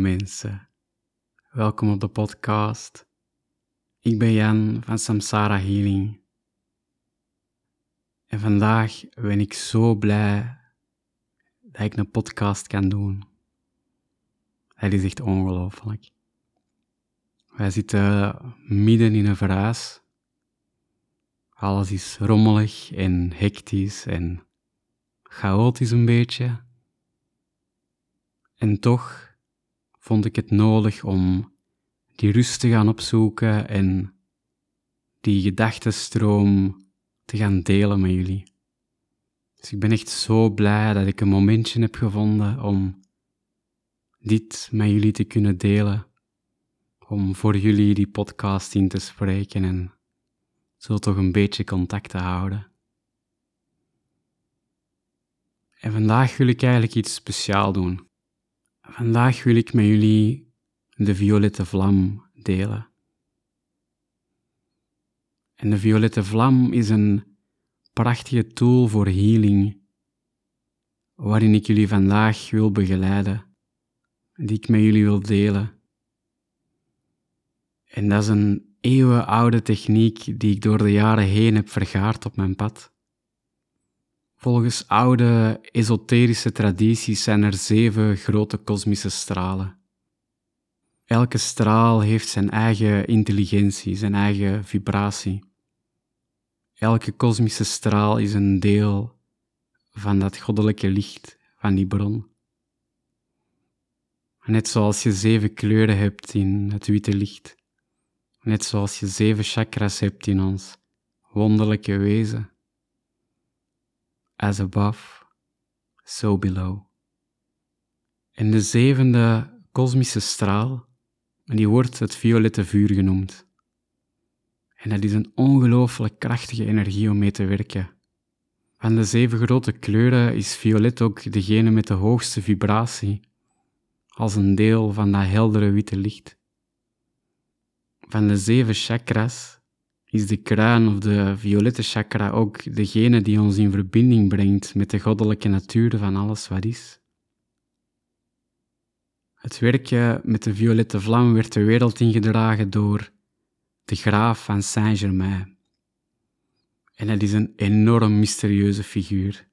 Mensen, welkom op de podcast. Ik ben Jan van Samsara Healing. En vandaag ben ik zo blij dat ik een podcast kan doen. Het is echt ongelooflijk. Wij zitten midden in een verhuis. Alles is rommelig en hectisch en chaotisch een beetje. En toch vond ik het nodig om die rust te gaan opzoeken en die gedachtenstroom te gaan delen met jullie. Dus ik ben echt zo blij dat ik een momentje heb gevonden om dit met jullie te kunnen delen, om voor jullie die podcast in te spreken en zo toch een beetje contact te houden. En vandaag wil ik eigenlijk iets speciaal doen. Vandaag wil ik met jullie de violette vlam delen. En de violette vlam is een prachtige tool voor healing, waarin ik jullie vandaag wil begeleiden, die ik met jullie wil delen. En dat is een eeuwenoude techniek die ik door de jaren heen heb vergaard op mijn pad. Volgens oude esoterische tradities zijn er zeven grote kosmische stralen. Elke straal heeft zijn eigen intelligentie, zijn eigen vibratie. Elke kosmische straal is een deel van dat goddelijke licht, van die bron. Net zoals je zeven kleuren hebt in het witte licht, net zoals je zeven chakras hebt in ons wonderlijke wezen as above, so below. En de zevende kosmische straal, die wordt het violette vuur genoemd. En dat is een ongelooflijk krachtige energie om mee te werken. Van de zeven grote kleuren is violet ook degene met de hoogste vibratie, als een deel van dat heldere witte licht. Van de zeven chakras is de kruin of de violette chakra ook degene die ons in verbinding brengt met de goddelijke natuur van alles wat is. Het werkje met de violette vlam werd de wereld ingedragen door de graaf van Saint-Germain. En hij is een enorm mysterieuze figuur,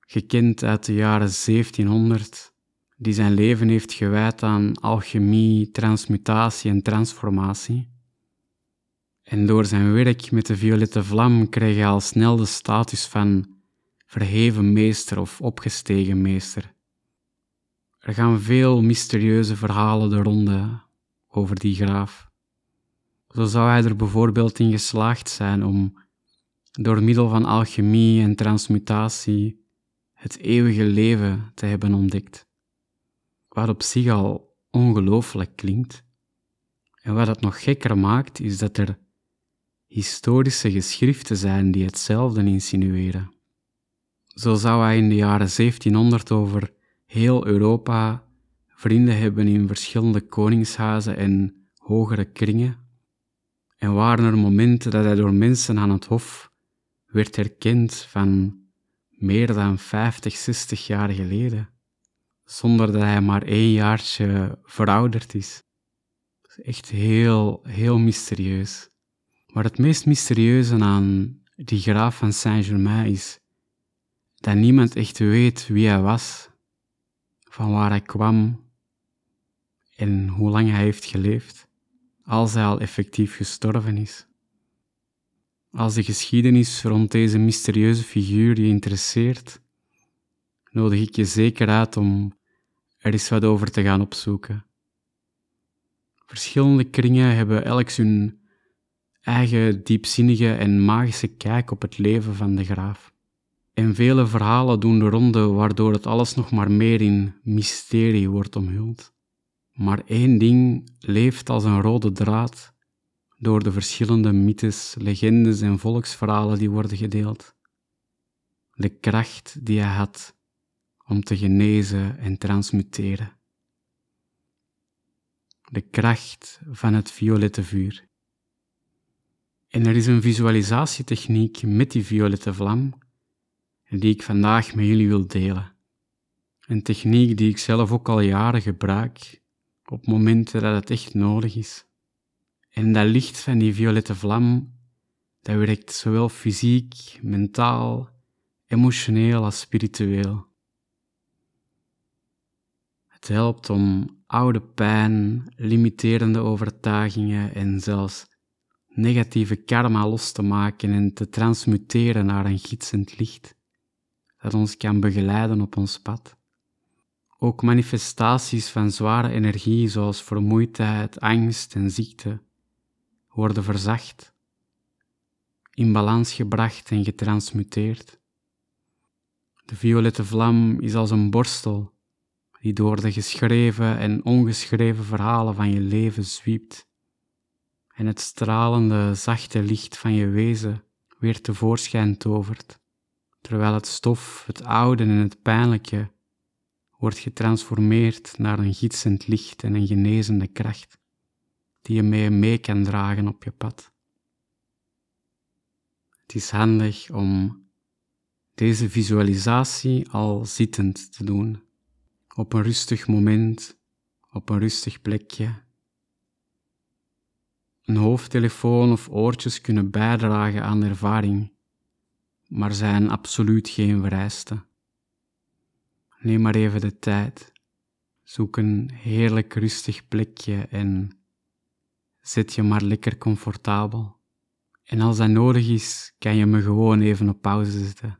gekend uit de jaren 1700, die zijn leven heeft gewijd aan alchemie, transmutatie en transformatie. En door zijn werk met de violette vlam kreeg hij al snel de status van verheven meester of opgestegen meester. Er gaan veel mysterieuze verhalen de ronde over die graaf. Zo zou hij er bijvoorbeeld in geslaagd zijn om door middel van alchemie en transmutatie het eeuwige leven te hebben ontdekt. Wat op zich al ongelooflijk klinkt. En wat het nog gekker maakt, is dat er historische geschriften zijn die hetzelfde insinueren. Zo zou hij in de jaren 1700 over heel Europa vrienden hebben in verschillende koningshuizen en hogere kringen. En waren er momenten dat hij door mensen aan het hof werd herkend van meer dan 50, 60 jaar geleden, zonder dat hij maar één jaartje verouderd is. Is echt heel, heel mysterieus. Maar het meest mysterieuze aan die graaf van Saint-Germain is dat niemand echt weet wie hij was, van waar hij kwam en hoe lang hij heeft geleefd, als hij al effectief gestorven is. Als de geschiedenis rond deze mysterieuze figuur je interesseert, nodig ik je zeker uit om er eens wat over te gaan opzoeken. Verschillende kringen hebben elk hun eigen diepzinnige en magische kijk op het leven van de graaf. En vele verhalen doen de ronde waardoor het alles nog maar meer in mysterie wordt omhuld. Maar één ding leeft als een rode draad door de verschillende mythes, legendes en volksverhalen die worden gedeeld. De kracht die hij had om te genezen en transmuteren. De kracht van het violette vuur. En er is een visualisatietechniek met die violette vlam die ik vandaag met jullie wil delen. Een techniek die ik zelf ook al jaren gebruik, op momenten dat het echt nodig is. En dat licht van die violette vlam, dat werkt zowel fysiek, mentaal, emotioneel als spiritueel. Het helpt om oude pijn, limiterende overtuigingen en zelfs negatieve karma los te maken en te transmuteren naar een gidsend licht dat ons kan begeleiden op ons pad. Ook manifestaties van zware energie zoals vermoeidheid, angst en ziekte worden verzacht, in balans gebracht en getransmuteerd. De violette vlam is als een borstel die door de geschreven en ongeschreven verhalen van je leven zwiept en het stralende, zachte licht van je wezen weer tevoorschijn tovert, terwijl het stof, het oude en het pijnlijke wordt getransformeerd naar een gidsend licht en een genezende kracht, die je mee mee kan dragen op je pad. Het is handig om deze visualisatie al zittend te doen, op een rustig moment, op een rustig plekje. Een hoofdtelefoon of oortjes kunnen bijdragen aan ervaring, maar zijn absoluut geen vereiste. Neem maar even de tijd. Zoek een heerlijk rustig plekje en zet je maar lekker comfortabel. En als dat nodig is, kan je me gewoon even op pauze zetten.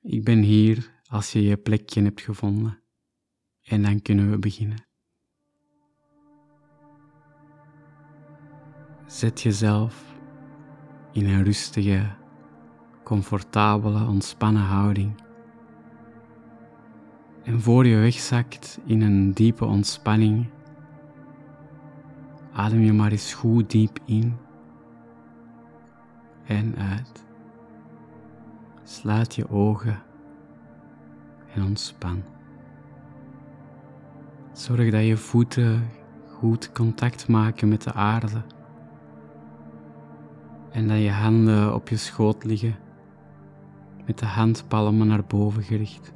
Ik ben hier als je je plekje hebt gevonden. En dan kunnen we beginnen. Zet jezelf in een rustige, comfortabele, ontspannen houding. En voor je wegzakt in een diepe ontspanning, adem je maar eens goed diep in en uit. Sluit je ogen en ontspan. Zorg dat je voeten goed contact maken met de aarde en dat je handen op je schoot liggen met de handpalmen naar boven gericht.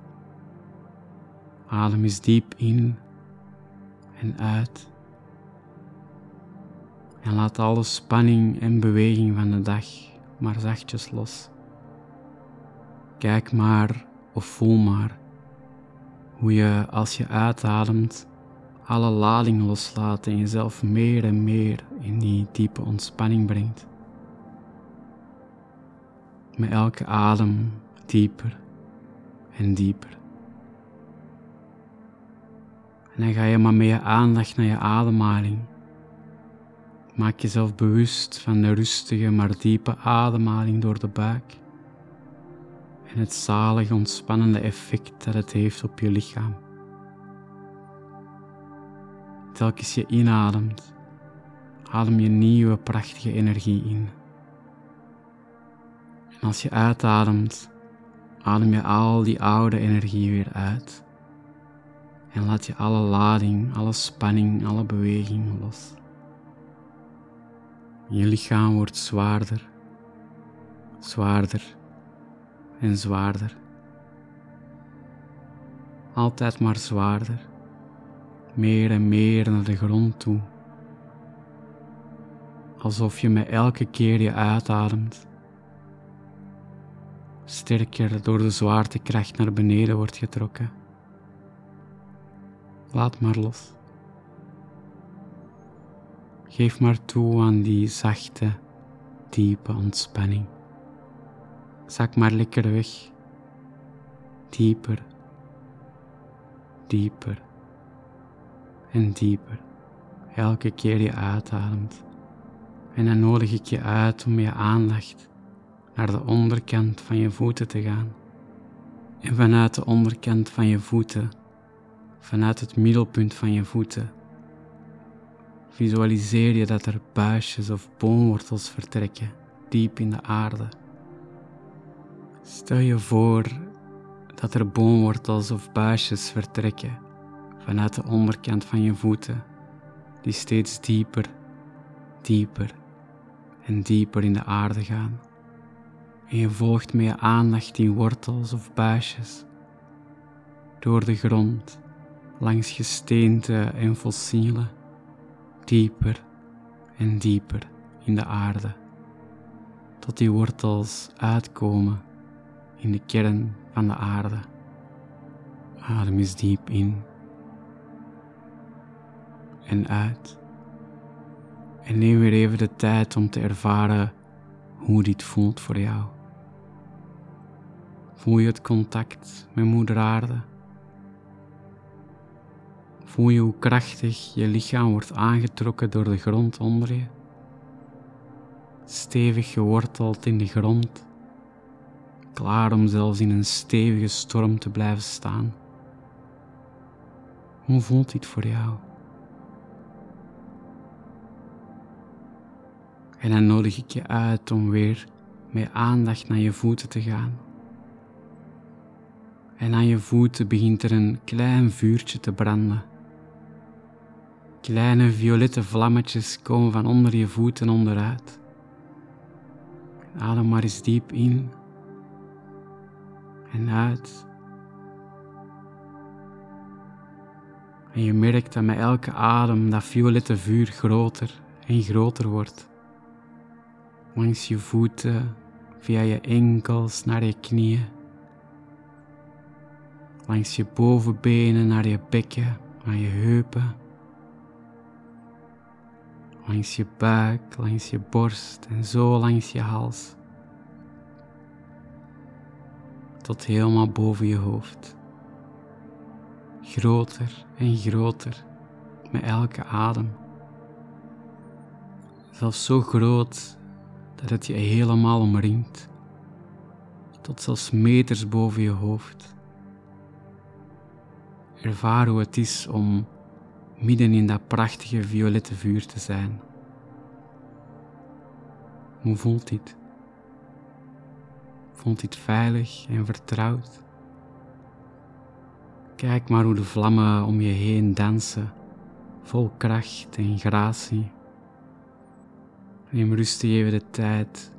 Adem eens diep in en uit. En laat alle spanning en beweging van de dag maar zachtjes los. Kijk maar of voel maar hoe je als je uitademt alle lading loslaat en jezelf meer en meer in die diepe ontspanning brengt. Met elke adem dieper en dieper. En dan ga je maar je aandacht naar je ademhaling. Maak jezelf bewust van de rustige maar diepe ademhaling door de buik en het zalig ontspannende effect dat het heeft op je lichaam. Telkens je inademt, adem je nieuwe prachtige energie in. En als je uitademt, adem je al die oude energie weer uit. En laat je alle lading, alle spanning, alle beweging los. Je lichaam wordt zwaarder, zwaarder en zwaarder. Altijd maar zwaarder, meer en meer naar de grond toe. Alsof je met elke keer je uitademt, sterker door de zwaartekracht naar beneden wordt getrokken. Laat maar los. Geef maar toe aan die zachte, diepe ontspanning. Zak maar lekker weg. Dieper, dieper en dieper. Elke keer je uitademt. En dan nodig ik je uit om je aandacht naar de onderkant van je voeten te gaan. En vanuit de onderkant van je voeten, vanuit het middelpunt van je voeten, visualiseer je dat er buisjes of boomwortels vertrekken diep in de aarde. Stel je voor dat er boomwortels of buisjes vertrekken vanuit de onderkant van je voeten, die steeds dieper, dieper en dieper in de aarde gaan. En je volgt met je aandacht die wortels of buisjes door de grond, langs gesteente en fossielen, dieper en dieper in de aarde, tot die wortels uitkomen in de kern van de aarde. Adem eens diep in en uit. En neem weer even de tijd om te ervaren hoe dit voelt voor jou. Voel je het contact met Moeder Aarde? Voel je hoe krachtig je lichaam wordt aangetrokken door de grond onder je? Stevig geworteld in de grond, klaar om zelfs in een stevige storm te blijven staan. Hoe voelt dit voor jou? En dan nodig ik je uit om weer met aandacht naar je voeten te gaan. En aan je voeten begint er een klein vuurtje te branden. Kleine violette vlammetjes komen van onder je voeten onderuit. Adem maar eens diep in en uit. En je merkt dat met elke adem dat violette vuur groter en groter wordt langs je voeten, via je enkels naar je knieën, langs je bovenbenen naar je bekken, naar je heupen, langs je buik, langs je borst en zo langs je hals, tot helemaal boven je hoofd. Groter en groter met elke adem. Zelfs zo groot dat het je helemaal omringt, tot zelfs meters boven je hoofd. Ervaar hoe het is om midden in dat prachtige violette vuur te zijn. Hoe voelt dit? Voelt dit veilig en vertrouwd? Kijk maar hoe de vlammen om je heen dansen, vol kracht en gratie. Neem rustig even de tijd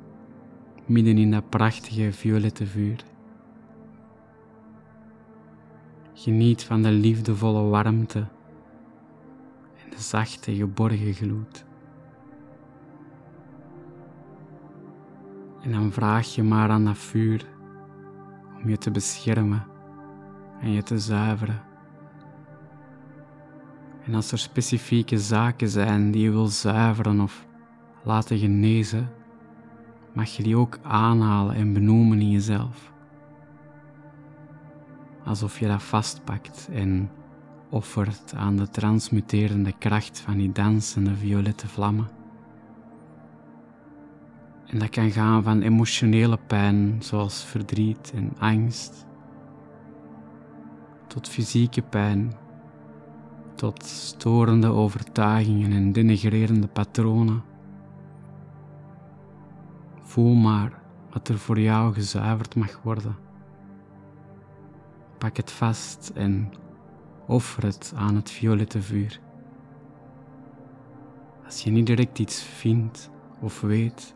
midden in dat prachtige violette vuur. Geniet van de liefdevolle warmte en de zachte geborgen gloed. En dan vraag je maar aan dat vuur om je te beschermen en je te zuiveren. En als er specifieke zaken zijn die je wil zuiveren of laten genezen, mag je die ook aanhalen en benoemen in jezelf. Alsof je dat vastpakt en offert aan de transmuterende kracht van die dansende violette vlammen. En dat kan gaan van emotionele pijn, zoals verdriet en angst, tot fysieke pijn, tot storende overtuigingen en denigrerende patronen Voel maar wat er voor jou gezuiverd mag worden. Pak het vast en offer het aan het violette vuur. Als je niet direct iets vindt of weet,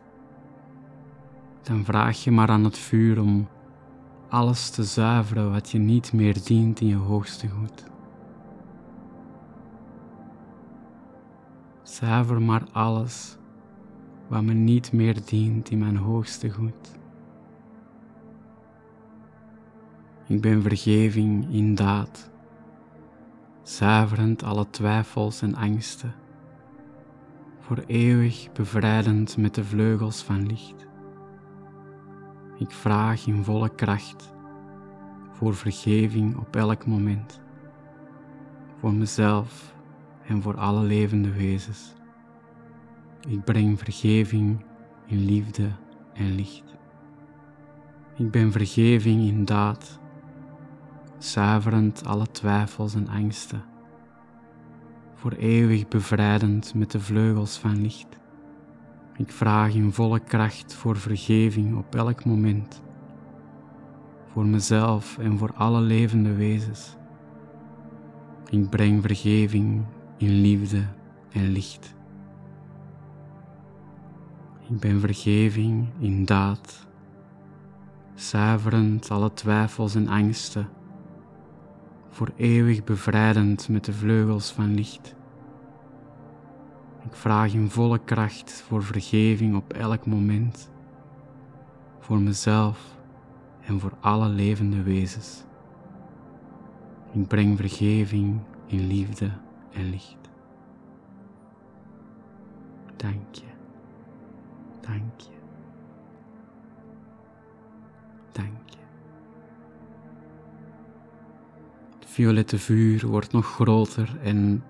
dan vraag je maar aan het vuur om alles te zuiveren wat je niet meer dient in je hoogste goed. Zuiver maar alles wat me niet meer dient in mijn hoogste goed. Ik ben vergeving in daad, zuiverend alle twijfels en angsten, voor eeuwig bevrijdend met de vleugels van licht. Ik vraag in volle kracht voor vergeving op elk moment, voor mezelf en voor alle levende wezens. Ik breng vergeving in liefde en licht. Ik ben vergeving in daad, zuiverend alle twijfels en angsten, voor eeuwig bevrijdend met de vleugels van licht. Ik vraag in volle kracht voor vergeving op elk moment, voor mezelf en voor alle levende wezens. Ik breng vergeving in liefde en licht. Ik ben vergeving in daad, zuiverend alle twijfels en angsten, voor eeuwig bevrijdend met de vleugels van licht. Ik vraag in volle kracht voor vergeving op elk moment, voor mezelf en voor alle levende wezens. Ik breng vergeving in liefde en licht. Dank je. Dank je. Dank je. Violette vuur wordt nog groter en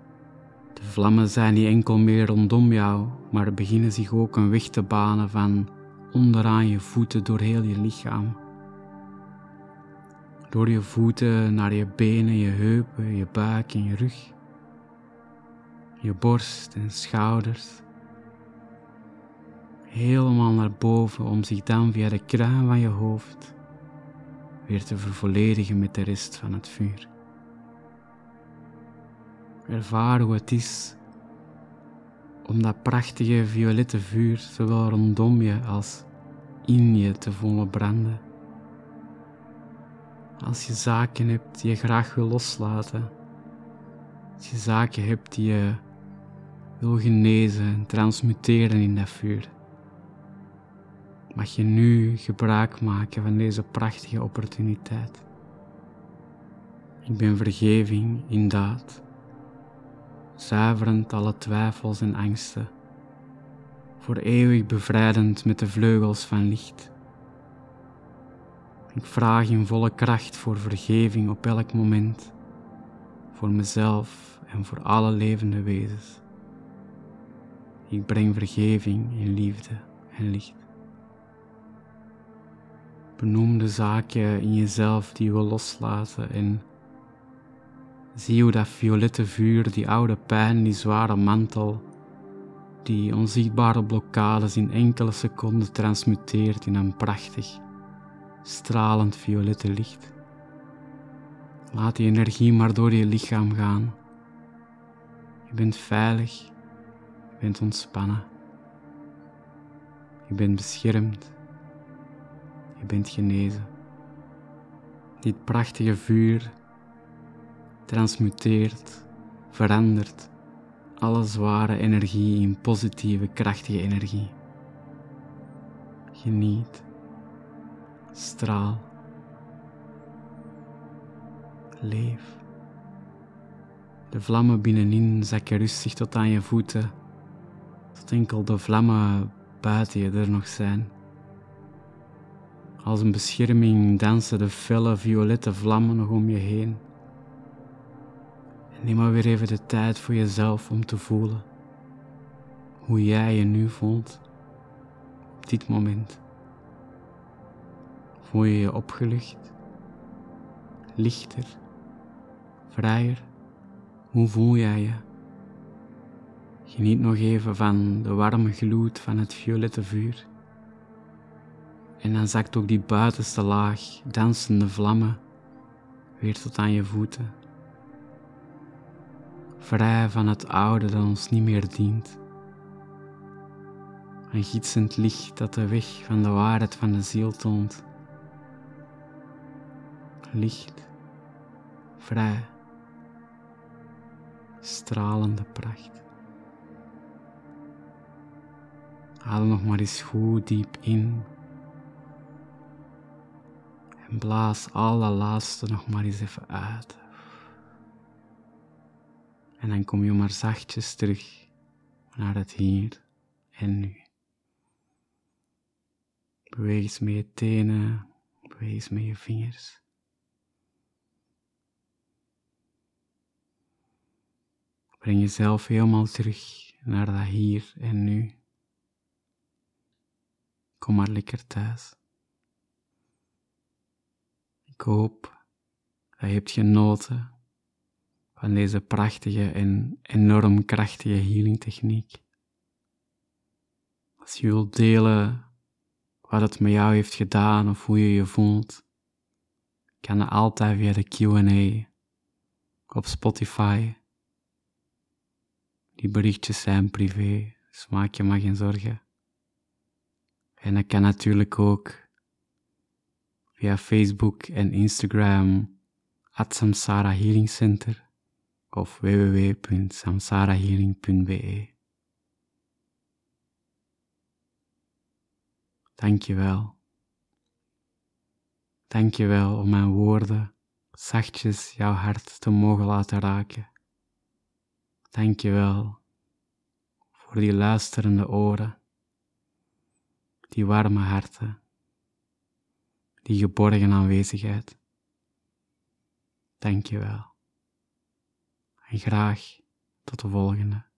de vlammen zijn niet enkel meer rondom jou, maar beginnen zich ook een weg te banen van onderaan je voeten door heel je lichaam. Door je voeten naar je benen, je heupen, je buik en je rug. Je borst en schouders. Helemaal naar boven om zich dan via de kraan van je hoofd weer te vervolledigen met de rest van het vuur. Ervaar hoe het is om dat prachtige violette vuur zowel rondom je als in je te voelen branden. Als je zaken hebt die je graag wil loslaten, als je zaken hebt die je wil genezen en transmuteren in dat vuur, mag je nu gebruik maken van deze prachtige opportuniteit. Ik ben vergeving in daad zuiverend alle twijfels en angsten, voor eeuwig bevrijdend met de vleugels van licht. Ik vraag in volle kracht voor vergeving op elk moment, voor mezelf en voor alle levende wezens. Ik breng vergeving in liefde en licht. Benoem de zaken in jezelf die je wil loslaten en Zie hoe dat violette vuur, die oude pijn, die zware mantel, die onzichtbare blokkades in enkele seconden transmuteert in een prachtig, stralend violette licht. Laat die energie maar door je lichaam gaan. Je bent veilig, je bent ontspannen, je bent beschermd, je bent genezen. Dit prachtige vuur transmuteert, verandert alle zware energie in positieve, krachtige energie. Geniet, straal, leef. De vlammen binnenin zakken rustig tot aan je voeten, tot enkel de vlammen buiten je er nog zijn. Als een bescherming dansen de felle violette vlammen nog om je heen. Neem maar weer even de tijd voor jezelf om te voelen hoe jij je nu voelt op dit moment. Voel je je opgelucht, lichter, vrijer? Hoe voel jij je? Geniet nog even van de warme gloed van het violette vuur. En dan zakt ook die buitenste laag dansende vlammen weer tot aan je voeten vrij van het oude dat ons niet meer dient. Een gietsend licht dat de weg van de waarheid van de ziel toont. Licht, vrij, stralende pracht. Haal nog maar eens goed diep in. En blaas alle laatste nog maar eens even uit. En dan kom je maar zachtjes terug naar het hier en nu. Beweeg eens met je tenen, beweeg eens met je vingers. Breng jezelf helemaal terug naar dat hier en nu. Kom maar lekker thuis. Ik hoop dat je hebt genoten van deze prachtige en enorm krachtige healing techniek. Als je wilt delen wat het met jou heeft gedaan of hoe je je voelt, kan het altijd via de Q&A op Spotify. Die berichtjes zijn privé, dus maak je maar geen zorgen. En dat kan natuurlijk ook via Facebook en Instagram at Samsara Healing Center of www.samsarahealing.be. Dank je wel. Dank je wel om mijn woorden zachtjes jouw hart te mogen laten raken. Dank je wel voor die luisterende oren, die warme harten, die geborgen aanwezigheid. Dank je wel. En graag tot de volgende.